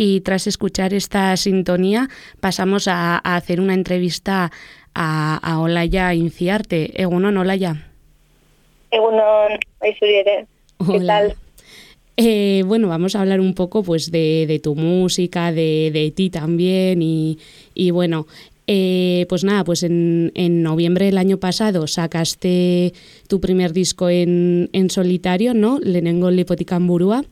y tras escuchar esta sintonía pasamos a, hacer una entrevista a, a Olaya Inciarte. Egunon, Olaya. Egunon, ¿qué tal? Eh, bueno, vamos a hablar un poco pues de, tu música, de, de ti también y, y bueno, eh, pues nada, pues en, en, noviembre del año pasado sacaste tu primer disco en, en solitario, ¿no? Lenengo Lipoticamburúa.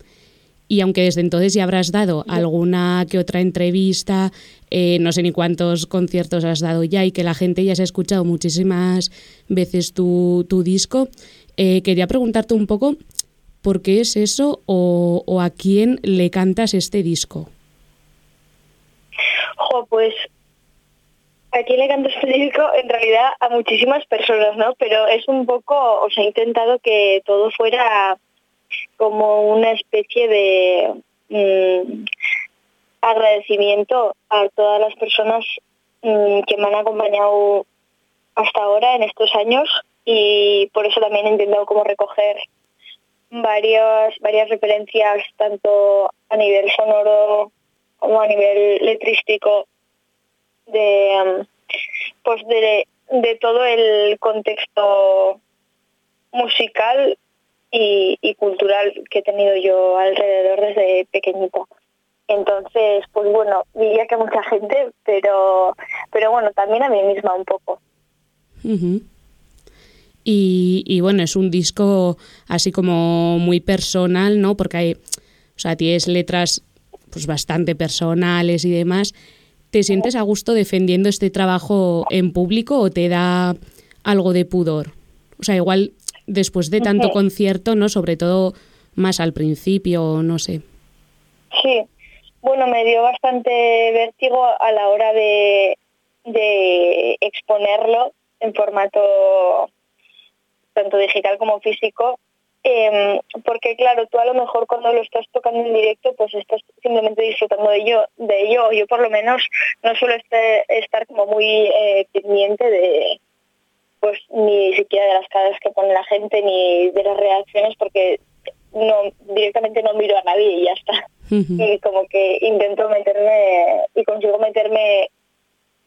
Y aunque desde entonces ya habrás dado alguna que otra entrevista, eh, no sé ni cuántos conciertos has dado ya y que la gente ya se ha escuchado muchísimas veces tu, tu disco, eh, quería preguntarte un poco por qué es eso o, a quién le cantas este disco. Jo, pues a quién le canto este disco, en realidad a muchísimas personas, ¿no? Pero es un poco, o sea, he intentado que todo fuera como una especie de mmm, agradecimiento a todas las personas mmm, que me han acompañado hasta ahora en estos años y por eso también he intentado como recoger varias varias referencias tanto a nivel sonoro como a nivel letrístico de um, pues de, de todo el contexto musical y, y, cultural que he tenido yo alrededor desde pequeñita. Entonces, pues bueno, diría que mucha gente, pero, pero bueno, también a mí misma un poco. Y, y, bueno, es un disco así como muy personal, ¿no? Porque hay, o sea, tienes letras pues bastante personales y demás. ¿Te sientes a gusto defendiendo este trabajo en público o te da algo de pudor? O sea, igual después de tanto concierto, ¿no? Sobre todo más al principio, no sé. Sí, bueno, me dio bastante vértigo a la hora de, de exponerlo en formato tanto digital como físico, eh, porque claro, tú a lo mejor cuando lo estás tocando en directo, pues estás simplemente disfrutando de ello, de ello. Yo por lo menos no suelo estar como muy eh, pendiente de, pues ni siquiera de las caras que pone la gente ni de las reacciones porque no directamente no miro a nadie y ya está. Uh -huh. Y como que intento meterme y consigo meterme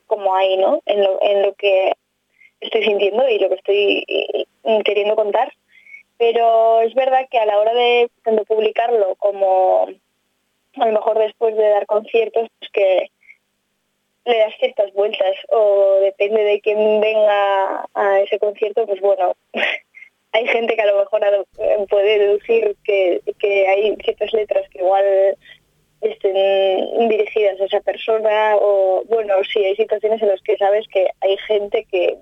como ahí, ¿no? En lo, en lo que estoy sintiendo y lo que estoy queriendo contar. Pero es verdad que a la hora de tanto publicarlo como a lo mejor después de dar conciertos, pues que le das ciertas vueltas o depende de quién venga a ese concierto, pues bueno, hay gente que a lo mejor puede deducir que, que hay ciertas letras que igual estén dirigidas a esa persona o bueno, sí, hay situaciones en las que sabes que hay gente que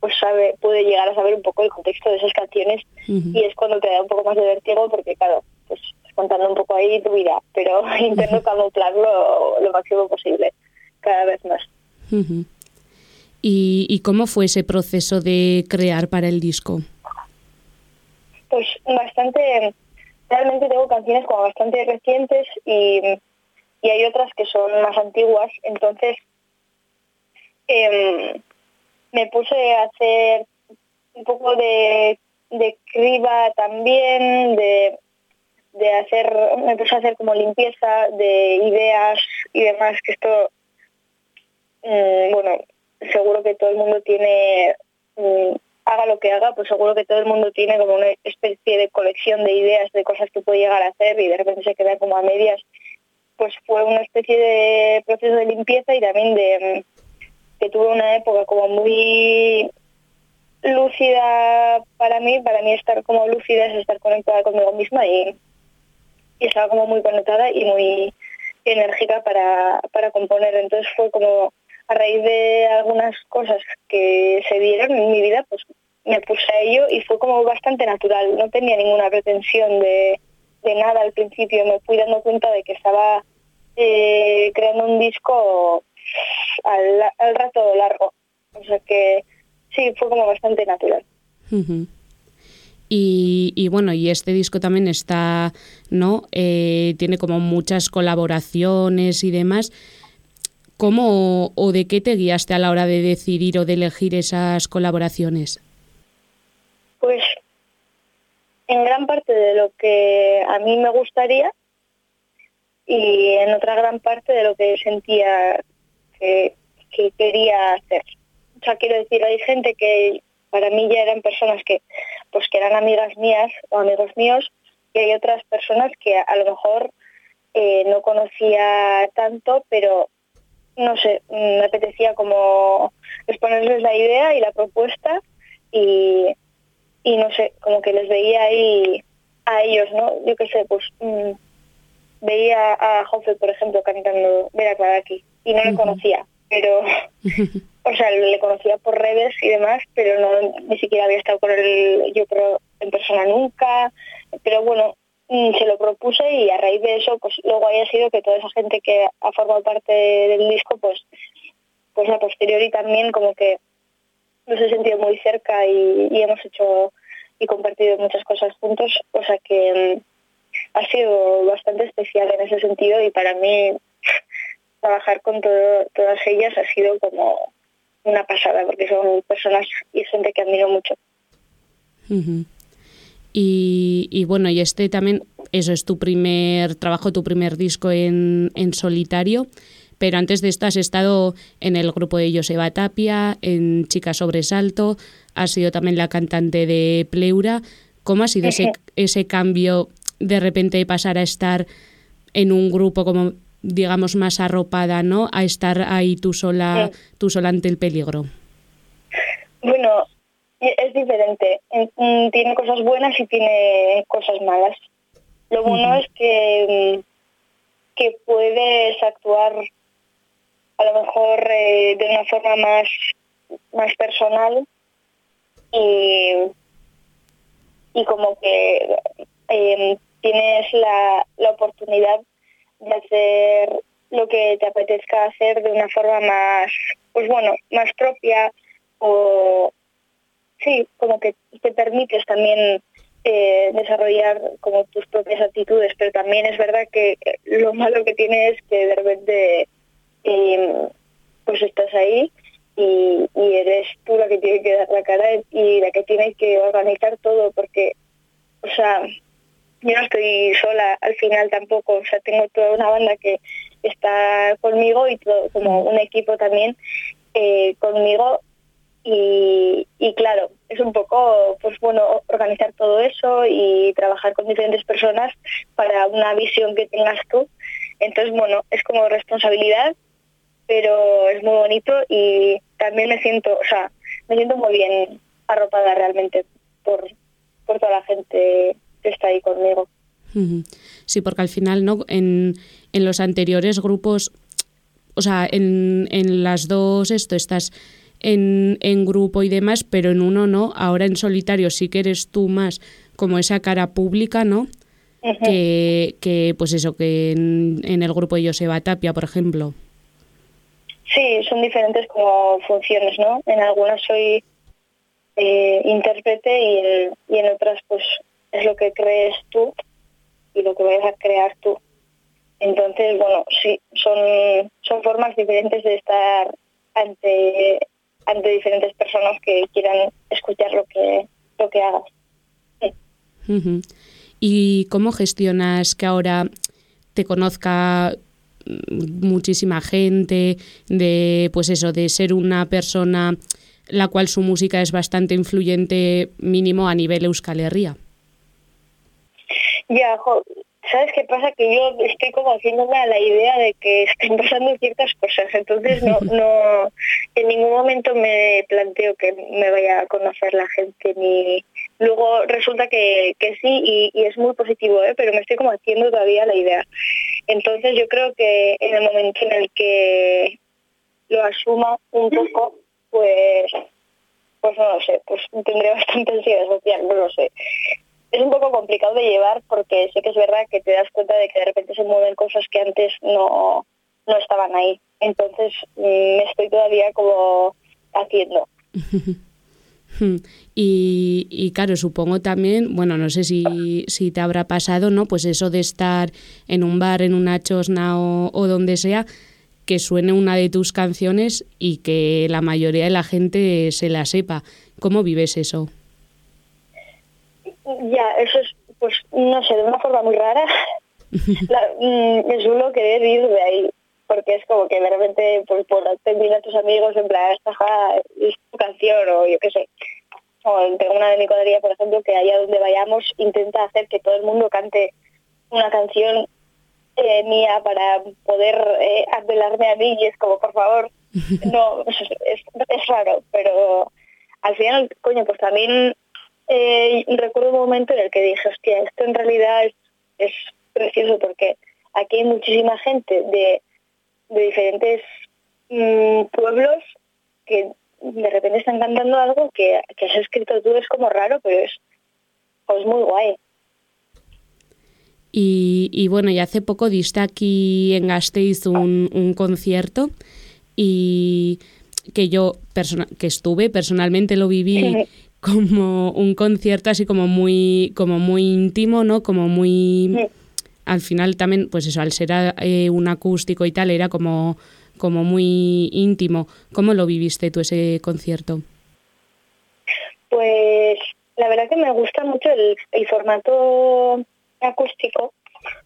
pues sabe puede llegar a saber un poco el contexto de esas canciones uh -huh. y es cuando te da un poco más de vértigo porque claro, pues contando un poco ahí tu vida, pero intento camuflarlo lo máximo posible cada vez más. Uh -huh. ¿Y, ¿Y cómo fue ese proceso de crear para el disco? Pues bastante, realmente tengo canciones como bastante recientes y, y hay otras que son más antiguas, entonces eh, me puse a hacer un poco de, de criba también, de, de hacer, me puse a hacer como limpieza de ideas y demás, que esto mmm, bueno, seguro que todo el mundo tiene, mmm, haga lo que haga, pues seguro que todo el mundo tiene como una especie de colección de ideas de cosas que puede llegar a hacer y de repente se queda como a medias. Pues fue una especie de proceso de limpieza y también de que tuve una época como muy lúcida para mí, para mí estar como lúcida es estar conectada conmigo misma y, y estaba como muy conectada y muy enérgica para, para componer. Entonces fue como a raíz de algunas cosas que se dieron en mi vida, pues me puse a ello y fue como bastante natural. No tenía ninguna pretensión de, de nada al principio. Me fui dando cuenta de que estaba eh, creando un disco al, al rato largo. O sea que sí, fue como bastante natural. Y, y, bueno, y este disco también está, ¿no? Eh, tiene como muchas colaboraciones y demás. ¿Cómo o de qué te guiaste a la hora de decidir o de elegir esas colaboraciones? Pues en gran parte de lo que a mí me gustaría y en otra gran parte de lo que sentía que, que quería hacer. O sea, quiero decir, hay gente que para mí ya eran personas que, pues, que eran amigas mías o amigos míos, y hay otras personas que a, lo mejor eh, no conocía tanto, pero no sé, me apetecía como exponerles la idea y la propuesta y, y no sé, como que les veía ahí a ellos, ¿no? Yo qué sé, pues mm, veía a Jofe, por ejemplo, cantando Vera aquí y no le conocía, pero, o sea, le conocía por redes y demás, pero no ni siquiera había estado con él, yo creo, en persona nunca, pero bueno, se lo propuse y a raíz de eso, pues luego haya sido que toda esa gente que ha formado parte del disco, pues, pues a posteriori también como que nos he sentido muy cerca y, y hemos hecho y compartido muchas cosas juntos, o sea que mm, ha sido bastante especial en ese sentido y para mí trabajar con todas ellas ha sido como una pasada porque son personas y gente que admiro mucho. Y, bueno, y este también, eso es tu primer trabajo, tu primer disco en, en solitario, pero antes de esto has estado en el grupo de Joseba Tapia, en Chica Sobresalto, has sido también la cantante de Pleura. ¿Cómo ha sido ese, ese cambio de repente pasar a estar en un grupo como digamos más arropada, ¿no? A estar ahí tú sola, tú sola ante el peligro. Bueno, es diferente. Mm, tiene cosas buenas y tiene cosas malas. Lo bueno es que, mm, que puedes actuar a lo mejor eh, de una forma más, más personal y, y como que eh, tienes la, la oportunidad de hacer lo que te apetezca hacer de una forma más, pues bueno, más propia o sí, como que te permites también eh, desarrollar como tus propias actitudes, pero también es verdad que lo malo que tiene es que de repente em, pues estás ahí y, y, eres tú la que tiene que dar la cara y la que tiene que organizar todo, porque, o sea, yo no estoy sola al final tampoco, o sea, tengo toda una banda que está conmigo y todo, como un equipo también eh, conmigo y, claro, es un poco, pues bueno, organizar todo eso y trabajar con diferentes personas para una visión que tengas tú. Entonces, bueno, es como responsabilidad, pero es muy bonito y también me siento, o sea, me siento muy bien arropada realmente por, por toda la gente está ahí conmigo. Sí, porque al final, ¿no? En, en los anteriores grupos, o sea, en, en las dos, esto, estás en, en, grupo y demás, pero en uno no. Ahora en solitario sí que eres tú más como esa cara pública, ¿no? que, que, pues eso, que en, en el grupo de Joseba Tapia, por ejemplo. Sí, son diferentes como funciones, ¿no? En algunas soy eh, intérprete y en, y en otras pues es lo que crees tú y lo que vayas a crear tú. Entonces, bueno, sí, son, son formas diferentes de estar ante, ante diferentes personas que quieran escuchar lo que, lo que hagas. ¿Y cómo gestionas que ahora te conozca muchísima gente, de pues eso, de ser una persona la cual su música es bastante influyente mínimo a nivel Euskal Herria? Ya, ¿sabes qué pasa? Que yo estoy como haciéndome a la idea de que están pasando ciertas cosas, entonces no, no, en ningún momento me planteo que me vaya a conocer la gente, ni luego resulta que, que sí y, y, es muy positivo, ¿eh? pero me estoy como haciendo todavía la idea. Entonces yo creo que en el momento en el que lo asuma un poco, pues pues no lo sé, pues tendré bastante ansiedad social, no lo sé es un poco complicado de llevar porque sé que es verdad que te das cuenta de que de repente se mueven cosas que antes no, no estaban ahí. Entonces mm, me estoy todavía como haciendo. Y, y, claro, supongo también, bueno, no sé si, si te habrá pasado, ¿no? Pues eso de estar en un bar, en una chosna o, o donde sea, que suene una de tus canciones y que la mayoría de la gente se la sepa. ¿Cómo vives eso? Ya, eso es, pues, no sé, de una forma muy rara, mm, me suelo querer ir de ahí, porque es como que de repente, pues por terminar a tus amigos en plan, esta es tu canción o yo qué sé. O tengo una de mi cuadrilla, por ejemplo, que allá donde vayamos intenta hacer que todo el mundo cante una canción eh, mía para poder eh, apelarme a mí y es como, por favor, no, es, es, raro, pero al final, coño, pues también eh, recuerdo un momento en el que dije, hostia, esto en realidad es, es precioso porque aquí hay muchísima gente de, de diferentes mm, pueblos que de repente están cantando algo que, que has escrito tú, es como raro, pero es pues muy guay. Y, bueno, y hace poco diste aquí en Gasteiz un, un concierto y que yo que estuve personalmente lo viví como un concierto así como muy como muy íntimo no como muy al final también pues eso al ser eh, un acústico y tal era como como muy íntimo. Cómo lo viviste tú ese concierto pues la verdad que me gusta mucho el, el formato acústico.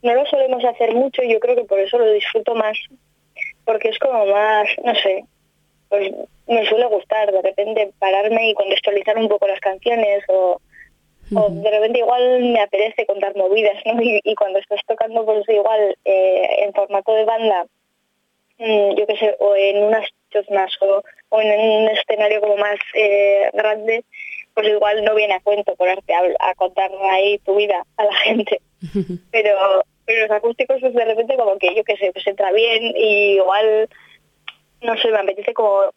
No lo solemos hacer mucho y yo creo que por eso lo disfruto más, porque es como más, no sé, pues me suele gustar de repente pararme y contextualizar un poco las canciones o, de repente igual me apetece contar movidas, ¿no? Y, cuando estás tocando pues igual eh, en formato de banda, mm, yo qué sé, o en unas más o, o en un escenario como más eh, grande, pues igual no viene a cuento ponerte a, a contar ahí tu vida a la gente. Pero, pero los acústicos pues de repente como que yo qué sé, pues entra bien y igual, no sé, me apetece como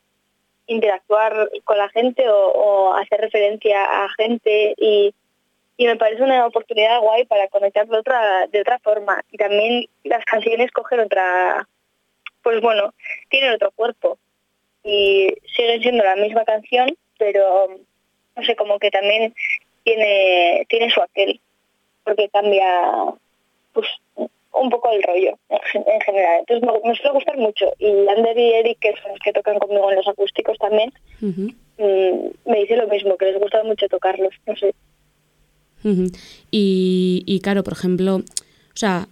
interactuar con la gente o, hacer referencia a gente y, me parece una oportunidad guay para conectar de otra, de otra forma. Y también las canciones cogen otra, pues bueno, tienen otro cuerpo y siguen siendo la misma canción, pero no sé, como que también tiene, tiene su aquel, porque cambia pues un poco el rollo en general. Entonces me, suele gustar mucho. Y Ander y Eric, que son los que tocan conmigo en los acústicos también, mm, me dice lo mismo, que les gusta mucho tocarlos, no sé. y, y claro, por ejemplo, o sea,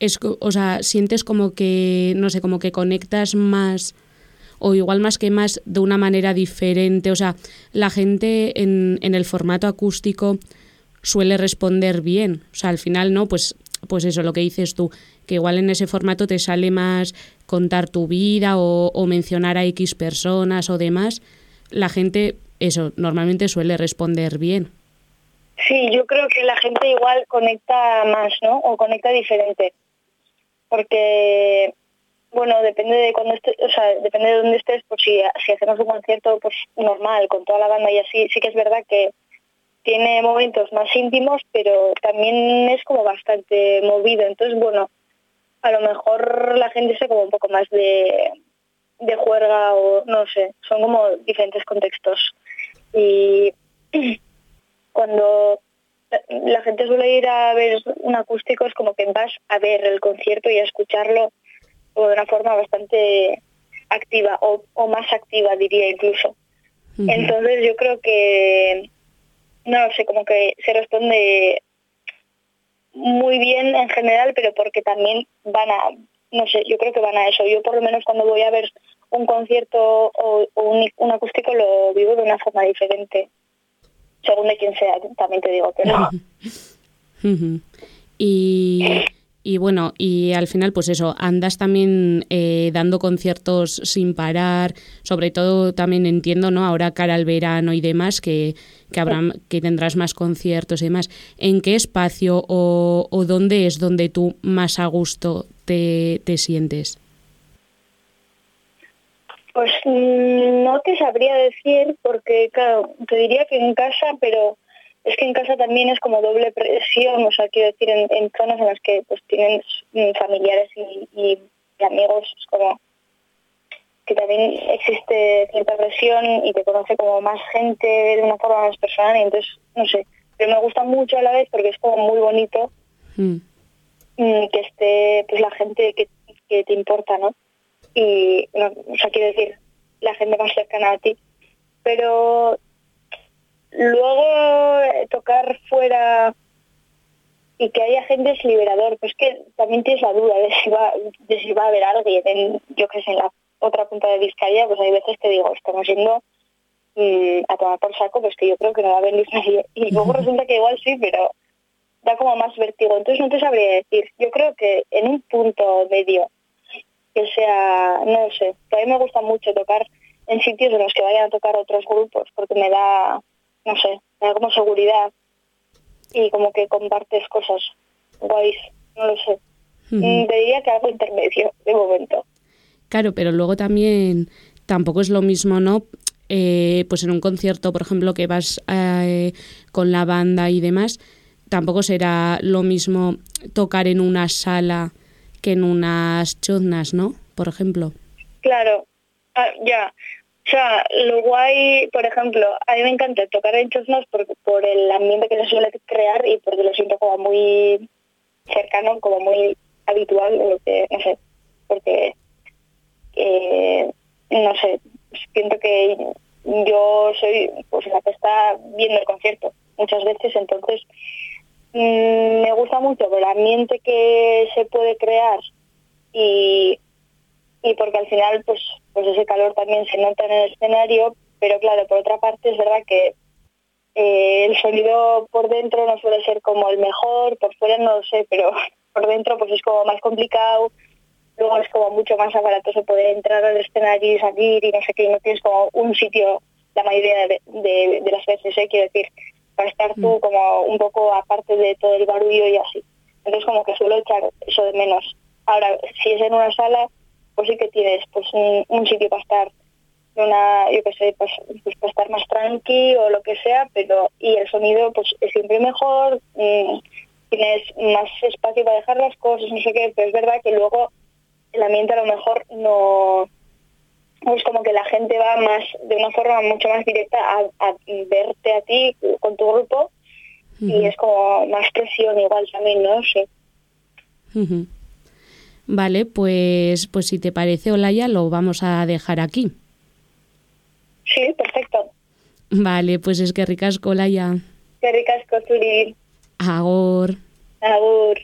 es, o sea, sientes como que, no sé, como que conectas más o igual más que más de una manera diferente. O sea, la gente en, en el formato acústico suele responder bien. O sea, al final, ¿no? Pues, pues eso, lo que dices tú, que igual en ese formato te sale más contar tu vida o, o mencionar a X personas o demás. La gente, eso, normalmente suele responder bien. Sí, yo creo que la gente igual conecta más, ¿no? O conecta diferente. Porque bueno, depende de cuando estés, o sea, depende de dónde estés, pues si, si hacemos un concierto pues normal, con toda la banda y así, sí que es verdad que tiene momentos más íntimos, pero también es como bastante movido. Entonces, bueno, a lo mejor la gente se como un poco más de, de juerga o no sé, son como diferentes contextos. Y cuando la gente suele ir a ver un acústico es como que vas a ver el concierto y a escucharlo o de una forma bastante activa o, más activa diría incluso. Entonces yo creo que, no sé, como que se responde muy bien en general, pero porque también van a, no sé, yo creo que van a eso. Yo por lo menos cuando voy a ver un concierto o, un, acústico lo vivo de una forma diferente, según de quién sea, también te digo que no. y y bueno, y al final, pues eso, andas también eh, dando conciertos sin parar, sobre todo también entiendo, ¿no? Ahora cara al verano y demás, que, que, que tendrás más conciertos y demás. ¿En qué espacio o, o dónde es donde tú más a gusto te, te sientes? Pues mm, no te sabría decir, porque claro, te diría que en casa, pero es que en casa también es como doble presión, o sea, quiero decir, en, zonas en las que pues tienen familiares y, amigos, es como que también existe cierta presión y te conoce como más gente de una forma más personal y entonces, no sé, pero me gusta mucho a la vez porque es como muy bonito hmm. mm, que esté pues la gente que, que te importa, ¿no? Y, o sea, quiero decir, la gente más cercana a ti. Pero Luego, eh, tocar fuera y que haya gente es liberador, pues que también tienes la duda de si va, de si va a haber alguien, en, yo que sé, en la otra punta de Vizcaya, pues hay veces que digo, estamos yendo mm, a tomar por saco, pues que yo creo que no va a venir nadie. Y luego resulta que igual sí, pero da como más vértigo. Entonces no te sabría decir. Yo creo que en un punto medio, que sea, no sé, que a mí me gusta mucho tocar en sitios en los que vayan a tocar otros grupos, porque me da, no sé, me da como seguridad y como que compartes cosas guays, no lo sé. Mm, te diría que algo intermedio de momento. Claro, pero luego también tampoco es lo mismo, ¿no? Eh, pues en un concierto, por ejemplo, que vas eh, con la banda y demás, tampoco será lo mismo tocar en una sala que en unas choznas, ¿no? Por ejemplo. Claro, ah, ya. O sea, lo guay, por ejemplo, a mí me encanta tocar en choznas por, por el ambiente que se suele crear y porque lo siento como muy cercano, como muy habitual, lo que, no sé, porque eh, no sé, siento que yo soy pues la que está viendo el concierto muchas veces, entonces mm, me gusta mucho el ambiente que se puede crear y, y porque al final pues, pues ese calor también se nota en el escenario, pero claro, por otra parte es verdad que eh, el sonido por dentro no suele ser como el mejor, por fuera no lo sé, pero por dentro pues es como más complicado luego es como mucho más aparatoso poder entrar al escenario y salir y no sé qué, y no tienes como un sitio la mayoría de, las veces, ¿eh? quiero decir, para estar tú mm. como un poco aparte de todo el barullo y así. Entonces como que suelo echar eso de menos. Ahora, si es en una sala, pues sí que tienes pues un, sitio para estar una, yo qué sé, pues, pues, para estar más tranqui o lo que sea, pero y el sonido pues es siempre mejor, mm, tienes más espacio para dejar las cosas, no sé qué, pero es verdad que luego el ambiente a lo mejor no es como que la gente va más de una forma mucho más directa a, verte a ti con tu grupo y es como más presión igual también, ¿no? Sí. Vale, pues, pues si te parece, Olaya, lo vamos a dejar aquí. Sí, perfecto. Vale, pues es que ricasco, Olaya. Que ricasco, Turi. Agur. Agur.